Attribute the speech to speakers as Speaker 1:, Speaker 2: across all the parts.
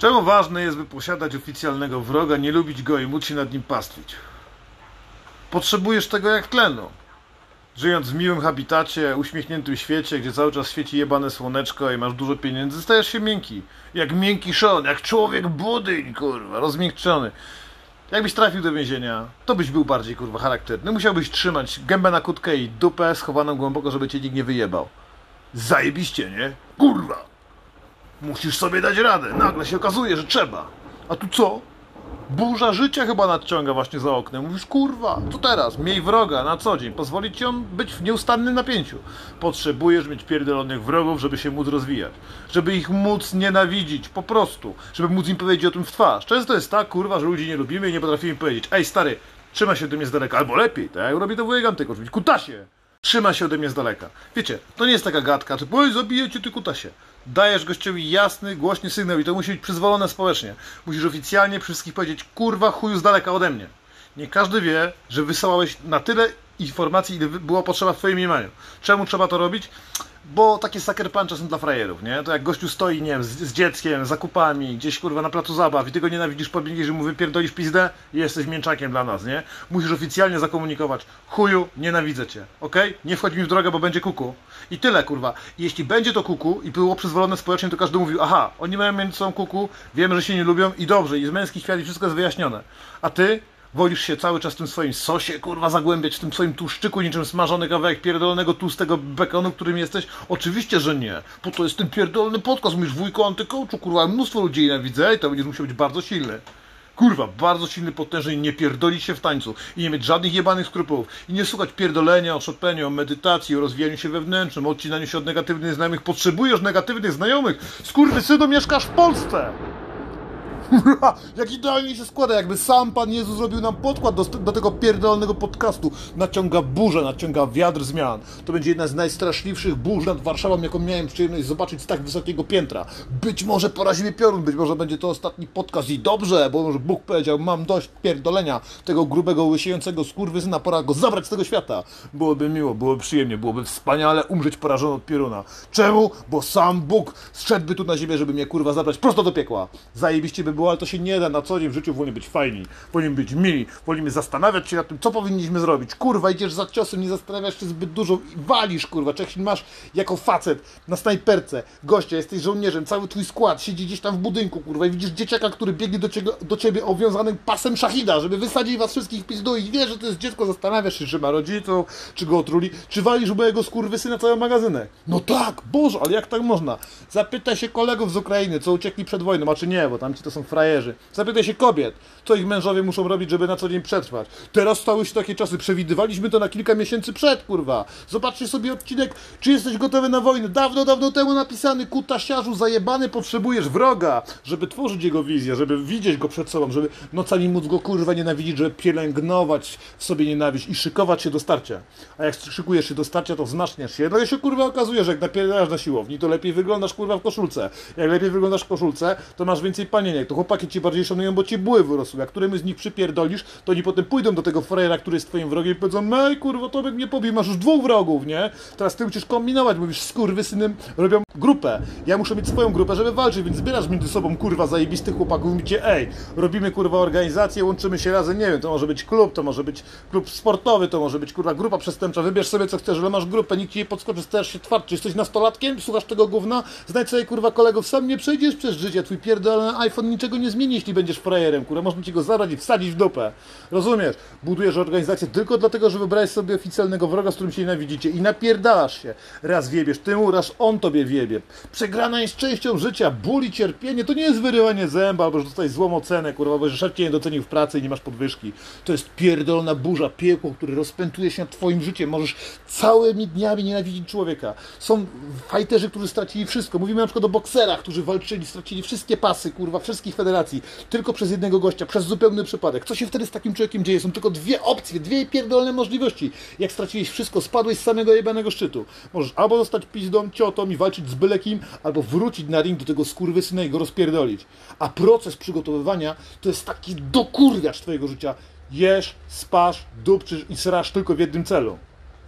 Speaker 1: Czemu ważne jest, by posiadać oficjalnego wroga, nie lubić go i móc się nad nim pastwić? Potrzebujesz tego jak tlenu. Żyjąc w miłym habitacie, uśmiechniętym świecie, gdzie cały czas świeci jebane słoneczko i masz dużo pieniędzy, stajesz się miękki. Jak miękki szon, jak człowiek budyń, kurwa, rozmiękczony. Jakbyś trafił do więzienia, to byś był bardziej, kurwa, charakterny. Musiałbyś trzymać gębę na kutkę i dupę schowaną głęboko, żeby cię nikt nie wyjebał. Zajebiście, nie? Kurwa! Musisz sobie dać radę. Nagle się okazuje, że trzeba. A tu co? Burza życia chyba nadciąga właśnie za oknem. Mówisz, kurwa, co teraz? Miej wroga na co dzień. Pozwolić ci on być w nieustannym napięciu. Potrzebujesz mieć pierdolonych wrogów, żeby się móc rozwijać. Żeby ich móc nienawidzić, po prostu. Żeby móc im powiedzieć o tym w twarz. Często jest tak, kurwa, że ludzi nie lubimy i nie potrafimy powiedzieć ej, stary, trzyma się ode mnie z daleka. Albo lepiej, tak robi to wujek Antyk oczywiście. Kutasie! Trzyma się ode mnie z daleka. Wiecie, to nie jest taka gadka, typu, oj, zabiję cię, ty kutasie. Dajesz gościowi jasny, głośny sygnał i to musi być przyzwolone społecznie. Musisz oficjalnie przy wszystkich powiedzieć, kurwa, chuju z daleka ode mnie. Nie każdy wie, że wysyłałeś na tyle informacji, ile było potrzeba w twoim mniemaniu. Czemu trzeba to robić? Bo takie sucker są dla frajerów, nie? To jak gościu stoi, nie wiem, z, z dzieckiem, zakupami, gdzieś kurwa na placu zabaw i ty go nienawidzisz, podbiegniesz i mu wypierdolisz pizdę i jesteś mięczakiem dla nas, nie? Musisz oficjalnie zakomunikować, chuju, nienawidzę cię, okej? Nie wchodź mi w drogę, bo będzie kuku. I tyle, kurwa. I jeśli będzie to kuku i było przyzwolone społecznie, to każdy mówił, aha, oni mają między sobą kuku, wiemy, że się nie lubią i dobrze, i z męski świat i wszystko jest wyjaśnione. A ty Wolisz się cały czas w tym swoim sosie, kurwa, zagłębiać, w tym swoim tłuszczyku, niczym smażony kawałek pierdolonego tłustego bekonu, którym jesteś? Oczywiście, że nie. Po to jest ten pierdolony podcast, mówisz wujko antykołczu, kurwa, mnóstwo ludzi nienawidzę i to będziesz musiał być bardzo silny. Kurwa, bardzo silny, potężny i nie pierdolić się w tańcu i nie mieć żadnych jebanych skrupułów i nie słuchać pierdolenia o Chopinie, o medytacji, o rozwijaniu się wewnętrznym, o odcinaniu się od negatywnych znajomych. Potrzebujesz negatywnych znajomych. Skurwysynu, mieszkasz w Polsce! Jak idealnie się składa, jakby sam Pan Jezus zrobił nam podkład do, do tego pierdolonego podcastu. Naciąga burzę, naciąga wiatr zmian. To będzie jedna z najstraszliwszych burz nad Warszawą, jaką miałem przyjemność zobaczyć z tak wysokiego piętra. Być może porazi mnie piorun, być może będzie to ostatni podcast i dobrze, bo może Bóg powiedział, mam dość pierdolenia tego grubego, łysiejącego skurwysyna, pora go zabrać z tego świata. Byłoby miło, byłoby przyjemnie, byłoby wspaniale umrzeć porażony od pioruna. Czemu? Bo sam Bóg zszedłby tu na ziemię, żeby mnie kurwa zabrać prosto do piekła. Zajebiście by było było, ale to się nie da. Na co dzień w życiu wolimy być fajni, wolimy być mili, wolimy zastanawiać się nad tym, co powinniśmy zrobić. Kurwa, idziesz za ciosem, nie zastanawiasz się zbyt dużo i walisz, kurwa. Czech masz jako facet na snajperce, gościa, jesteś żołnierzem, cały twój skład siedzi gdzieś tam w budynku, kurwa, i widzisz dzieciaka, który biegnie do ciebie, do ciebie owiązanym pasem szachida, żeby wysadzić was wszystkich pizdu i wiesz, że to jest dziecko, zastanawiasz się, czy ma rodziców, czy go otruli, czy walisz mojego skurwysyna cały magazynek. No tak, Boże, ale jak tak można? Zapytaj się kolegów z Ukrainy, co uciekli przed wojną, a czy nie, bo tam ci to są frajerzy. Zapytaj się kobiet, co ich mężowie muszą robić, żeby na co dzień przetrwać. Teraz stały się takie czasy, przewidywaliśmy to na kilka miesięcy przed, kurwa. Zobaczcie sobie odcinek, czy jesteś gotowy na wojnę. Dawno, dawno temu napisany, kutasiarzu zajebany, potrzebujesz wroga, żeby tworzyć jego wizję, żeby widzieć go przed sobą, żeby nocami móc go kurwa nienawidzić, żeby pielęgnować w sobie nienawiść i szykować się do starcia. A jak szykujesz się do starcia, to wzmacniasz się. No i się kurwa okazuje, że jak napierdasz na siłowni, to lepiej wyglądasz kurwa w koszulce. Jak lepiej wyglądasz w koszulce, to masz więcej panieniek. To chłopaki ci bardziej szanują, bo ci były wyrosły. Jak którym z nich przypierdolisz, to oni potem pójdą do tego frajera, który jest twoim wrogiem i powiedzą, mej kurwa, to mnie pobił, masz już dwóch wrogów, nie? Teraz ty musisz kombinować, mówisz, synem robią grupę. Ja muszę mieć swoją grupę, żeby walczyć, więc zbierasz między sobą kurwa zajebistych chłopaków i mówicie, ej, robimy kurwa organizację, łączymy się razem, nie wiem, to może być klub, to może być klub sportowy, to może być kurwa grupa przestępcza, wybierz sobie co chcesz, ale masz grupę, nikt ci nie podskoczy, stajesz się twardszy, czy jesteś nastolatkiem, słuchasz tego gówna, znajdź sobie kurwa kolegów, sam nie przejdziesz przez życie, twój pierdolony iPhone niczego nie zmieni, jeśli będziesz frajerem, kurwa, można ci go zabrać i wsadzić w dupę. Rozumiesz? Budujesz organizację tylko dlatego, że wybrałeś sobie oficjalnego wroga, z którym się nienawidzicie i napierdalasz się. Raz wiebiesz tymu, raz on tobie wiebie. Przegrana jest częścią życia, ból i cierpienie to nie jest wyrywanie zęba, albo że dostajesz złą ocenę, kurwa, bo że szef cię nie docenił w pracy i nie masz podwyżki. To jest pierdolona burza, piekło, które rozpętuje się nad twoim życiem. Możesz całymi dniami nienawidzić człowieka. Są fajterzy, którzy stracili wszystko. Mówimy na przykład o bokserach, którzy walczyli, stracili wszystkie pasy, kurwa, wszystkich federacji, tylko przez jednego gościa, przez zupełny przypadek. Co się wtedy z takim człowiekiem dzieje? Są tylko dwie opcje, dwie pierdolne możliwości. Jak straciłeś wszystko, spadłeś z samego jebanego szczytu. Możesz albo zostać pizdą, ciotą i walczyć z byle kim, albo wrócić na ring do tego skurwysyna i go rozpierdolić. A proces przygotowywania to jest taki dokurwiacz twojego życia. Jesz, spasz, dupczysz i srasz tylko w jednym celu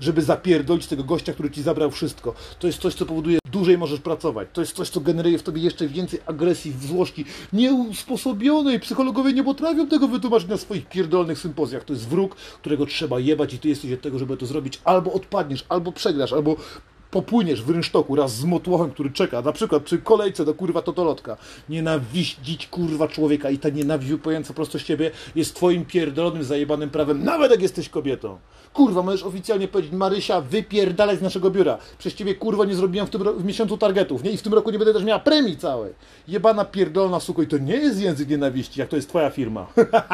Speaker 1: żeby zapierdolić tego gościa, który ci zabrał wszystko. To jest coś, co powoduje, dłużej możesz pracować. To jest coś, co generuje w tobie jeszcze więcej agresji, złości, nieusposobionej. Psychologowie nie potrafią tego wytłumaczyć na swoich pierdolnych sympozjach. To jest wróg, którego trzeba jebać i ty jesteś od tego, żeby to zrobić. Albo odpadniesz, albo przegrasz, albo popłyniesz w rynsztoku raz z motłochem, który czeka, na przykład przy kolejce do kurwa totolotka. Nienawidzić kurwa człowieka i ta nienawiść wypływająca prosto z ciebie jest twoim pierdolonym, zajebanym prawem, nawet jak jesteś kobietą. Kurwa, możesz oficjalnie powiedzieć, Marysia, wypierdalaj z naszego biura. Przez ciebie kurwa nie zrobiłam w tym w miesiącu targetów, nie? I w tym roku nie będę też miała premii całej. Jebana pierdolona suko i to nie jest język nienawiści, jak to jest twoja firma.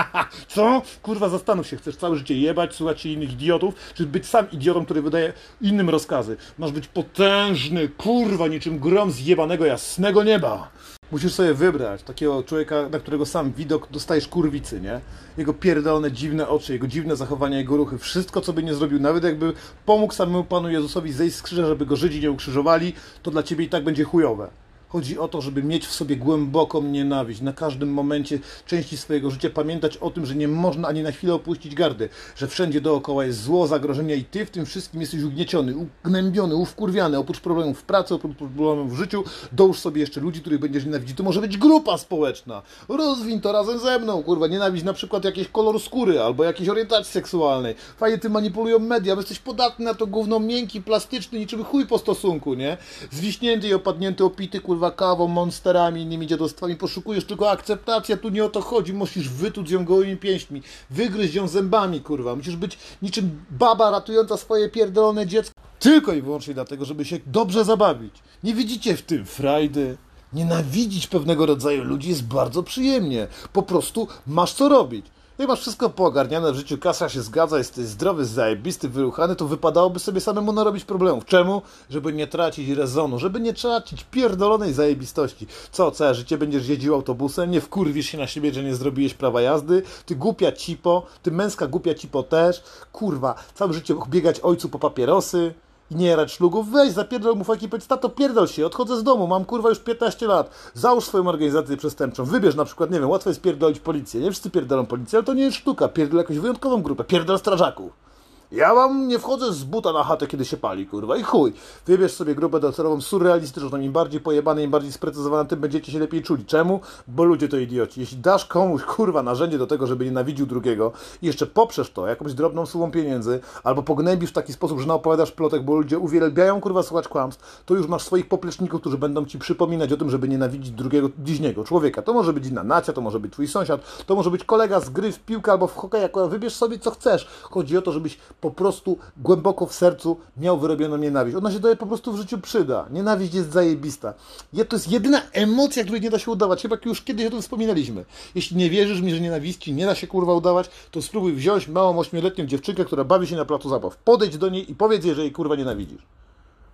Speaker 1: Co? Kurwa, zastanów się, chcesz całe życie jebać, słuchać się innych idiotów, czy być sam idiotą, który wydaje innym rozkazy. Masz być potężny, kurwa, niczym grom z jebanego jasnego nieba. Musisz sobie wybrać takiego człowieka, na którego sam widok dostajesz kurwicy, nie? Jego pierdolone, dziwne oczy, jego dziwne zachowania, jego ruchy, wszystko, co by nie zrobił, nawet jakby pomógł samemu Panu Jezusowi zejść z krzyża, żeby go Żydzi nie ukrzyżowali, to dla Ciebie i tak będzie chujowe. Chodzi o to, żeby mieć w sobie głęboką nienawiść, na każdym momencie części swojego życia pamiętać o tym, że nie można ani na chwilę opuścić gardy, że wszędzie dookoła jest zło, zagrożenia i ty w tym wszystkim jesteś ugnieciony, ugnębiony, uwkurwiany, oprócz problemów w pracy, oprócz problemów w życiu, dołóż sobie jeszcze ludzi, których będziesz nienawidzić. To może być grupa społeczna. Rozwin to razem ze mną, kurwa, nienawiść na przykład jakiś kolor skóry albo jakiejś orientacji seksualnej. Fajnie ty manipulują media, bo jesteś podatny na to gówno miękki, plastyczny, niczym chuj po stosunku, nie? Zwiśnięty i opadnięty, opity, kurwa, kawą, monsterami, innymi dziadostwami, poszukujesz tylko akceptacji, a tu nie o to chodzi, musisz wytuć ją gołymi pięśćmi, wygryźć ją zębami, kurwa, musisz być niczym baba ratująca swoje pierdolone dziecko, tylko i wyłącznie dlatego, żeby się dobrze zabawić. Nie widzicie w tym frajdy? Nienawidzić pewnego rodzaju ludzi jest bardzo przyjemnie. Po prostu masz co robić. Jak masz wszystko poogarniane w życiu, kasa się zgadza, jesteś zdrowy, zajebisty, wyruchany, to wypadałoby sobie samemu narobić problemów. Czemu? Żeby nie tracić rezonu, żeby nie tracić pierdolonej zajebistości. Co, całe życie będziesz jeździł autobusem, nie wkurwisz się na siebie, że nie zrobiłeś prawa jazdy, ty głupia cipo, ty męska głupia cipo też, kurwa, całe życie biegać ojcu po papierosy, i nie jarać szlugów, weź, zapierdol mu fajki, powiedz, tato, pierdol się, odchodzę z domu, mam kurwa już 15 lat, załóż swoją organizację przestępczą, wybierz na przykład, nie wiem, łatwo jest pierdolić policję, nie wszyscy pierdolą policję, ale to nie jest sztuka, pierdol jakąś wyjątkową grupę, pierdol strażaków. Ja wam nie wchodzę z buta na chatę, kiedy się pali, kurwa, i chuj. Wybierz sobie grupę docelową surrealistyczną, im bardziej pojebane, im bardziej sprecyzowane, tym będziecie się lepiej czuli. Czemu? Bo ludzie to idioci. Jeśli dasz komuś, kurwa, narzędzie do tego, żeby nienawidził drugiego i jeszcze poprzesz to jakąś drobną sumą pieniędzy, albo pognębisz w taki sposób, że naopowiadasz plotek, bo ludzie uwielbiają, kurwa, słuchać kłamstw, to już masz swoich popleczników, którzy będą ci przypominać o tym, żeby nienawidzić drugiego, bliźniego, człowieka. To może być inna nacja, to może być twój sąsiad, to może być kolega z gry w piłkę albo w hokej, wybierz sobie co chcesz. Chodzi o to, żebyś po prostu głęboko w sercu miał wyrobioną nienawiść. Ona się daje po prostu w życiu przyda. Nienawiść jest zajebista. Je- To jest jedyna emocja, której nie da się udawać. Chyba już kiedyś o tym wspominaliśmy. Jeśli nie wierzysz mi, że nienawiści nie da się kurwa udawać, to spróbuj wziąć małą ośmioletnią dziewczynkę, która bawi się na placu zabaw. Podejdź do niej i powiedz jej, że jej kurwa nienawidzisz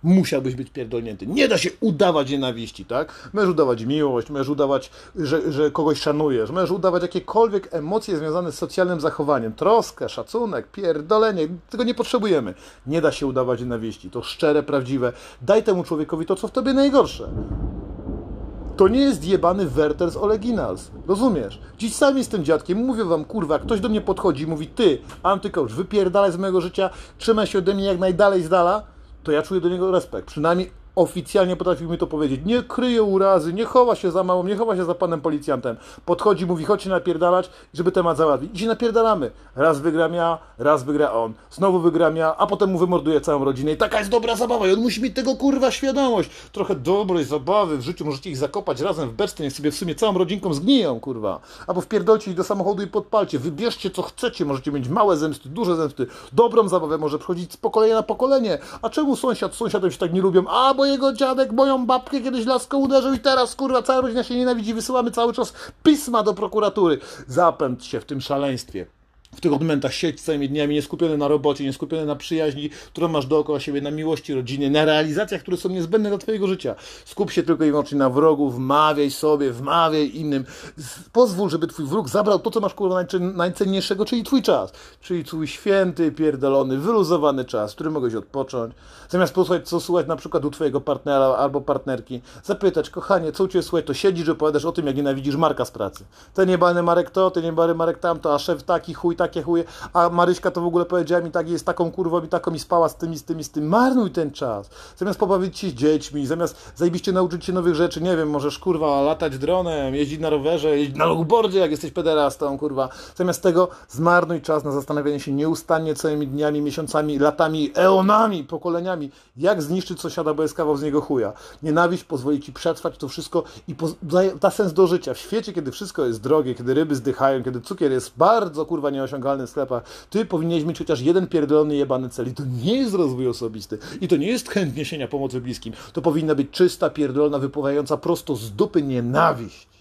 Speaker 1: musiałbyś być pierdolnięty. Nie da się udawać nienawiści, tak? Możesz udawać miłość, możesz udawać, że, że kogoś szanujesz, możesz udawać jakiekolwiek emocje związane z socjalnym zachowaniem, troskę, szacunek, pierdolenie, tego nie potrzebujemy. Nie da się udawać nienawiści, to szczere, prawdziwe. Daj temu człowiekowi to, co w tobie najgorsze. To nie jest jebany Werther z Originals. Rozumiesz? Dziś sam jestem dziadkiem, mówię wam, kurwa, ktoś do mnie podchodzi i mówi, ty, antycoach, wypierdalaj z mojego życia, trzymaj się ode mnie jak najdalej z dala, to ja czuję do niego respekt. Przynajmniej oficjalnie potrafił mi to powiedzieć. Nie kryje urazy, nie chowa się za małą, nie chowa się za panem policjantem. Podchodzi, mówi, chodź się napierdalać, żeby temat załatwić. I się napierdalamy. Raz wygram ja, raz wygra on. Znowu wygram ja, a potem mu wymorduje całą rodzinę. I taka jest dobra zabawa. I on musi mieć tego kurwa świadomość. Trochę dobrej zabawy w życiu. Możecie ich zakopać razem w beczce, niech sobie w sumie całą rodzinką zgniją, kurwa. Albo wpierdolcie ich do samochodu i podpalcie. Wybierzcie co chcecie. Możecie mieć małe zemsty, duże zemsty. Dobrą zabawę może przychodzić z pokolenia na pokolenie. A czemu sąsiad z sąsiadem się tak nie lubią? A, bo jego dziadek moją babkę kiedyś laską uderzył i teraz kurwa cała rodzina się nienawidzi. Wysyłamy cały czas pisma do prokuratury. Zapędź się w tym szaleństwie. W tych momentach siedź całymi dniami, nie skupiony na robocie, nie skupiony na przyjaźni, którą masz dookoła siebie, na miłości rodziny, na realizacjach, które są niezbędne dla Twojego życia. Skup się tylko i wyłącznie na wrogu, wmawiaj sobie, wmawiaj innym. Pozwól, żeby Twój wróg zabrał to, co masz kurwa najcenniejszego, czyli Twój czas. Czyli Twój święty, pierdolony, wyluzowany czas, w którym mogłeś odpocząć. Zamiast posłuchać, co słuchać na przykład u Twojego partnera albo partnerki, zapytać, kochanie, co u Ciebie słuchać, to siedzisz, opowiadasz o tym, jak nienawidzisz Marka z pracy. Ten niebany Marek to, ten niebany Marek tamto, a szef taki, chuj taki, takie chuje, a Maryśka to w ogóle powiedziała mi tak, jest taką kurwą i taką i spała z tym i z tym i z tym. Marnuj ten czas. Zamiast pobawić się z dziećmi, zamiast zajebiście nauczyć się nowych rzeczy, nie wiem, możesz kurwa latać dronem, jeździć na rowerze, jeździć na longboardzie, jak jesteś pederastą, kurwa. Zamiast tego zmarnuj czas na zastanawianie się nieustannie całymi dniami, miesiącami, latami, eonami, pokoleniami, jak zniszczyć sąsiada, bo jest kawał z niego chuja. Nienawiść pozwoli ci przetrwać to wszystko i da sens do życia. W świecie, kiedy wszystko jest drogie, kiedy ryby zdychają, kiedy cukier jest bardzo kurwa nieosiągalny w sklepach, ty powinieneś mieć chociaż jeden pierdolony jebany cel. I to nie jest rozwój osobisty. I to nie jest chęt niesienia pomocy bliskim. To powinna być czysta, pierdolona, wypływająca prosto z dupy nienawiść.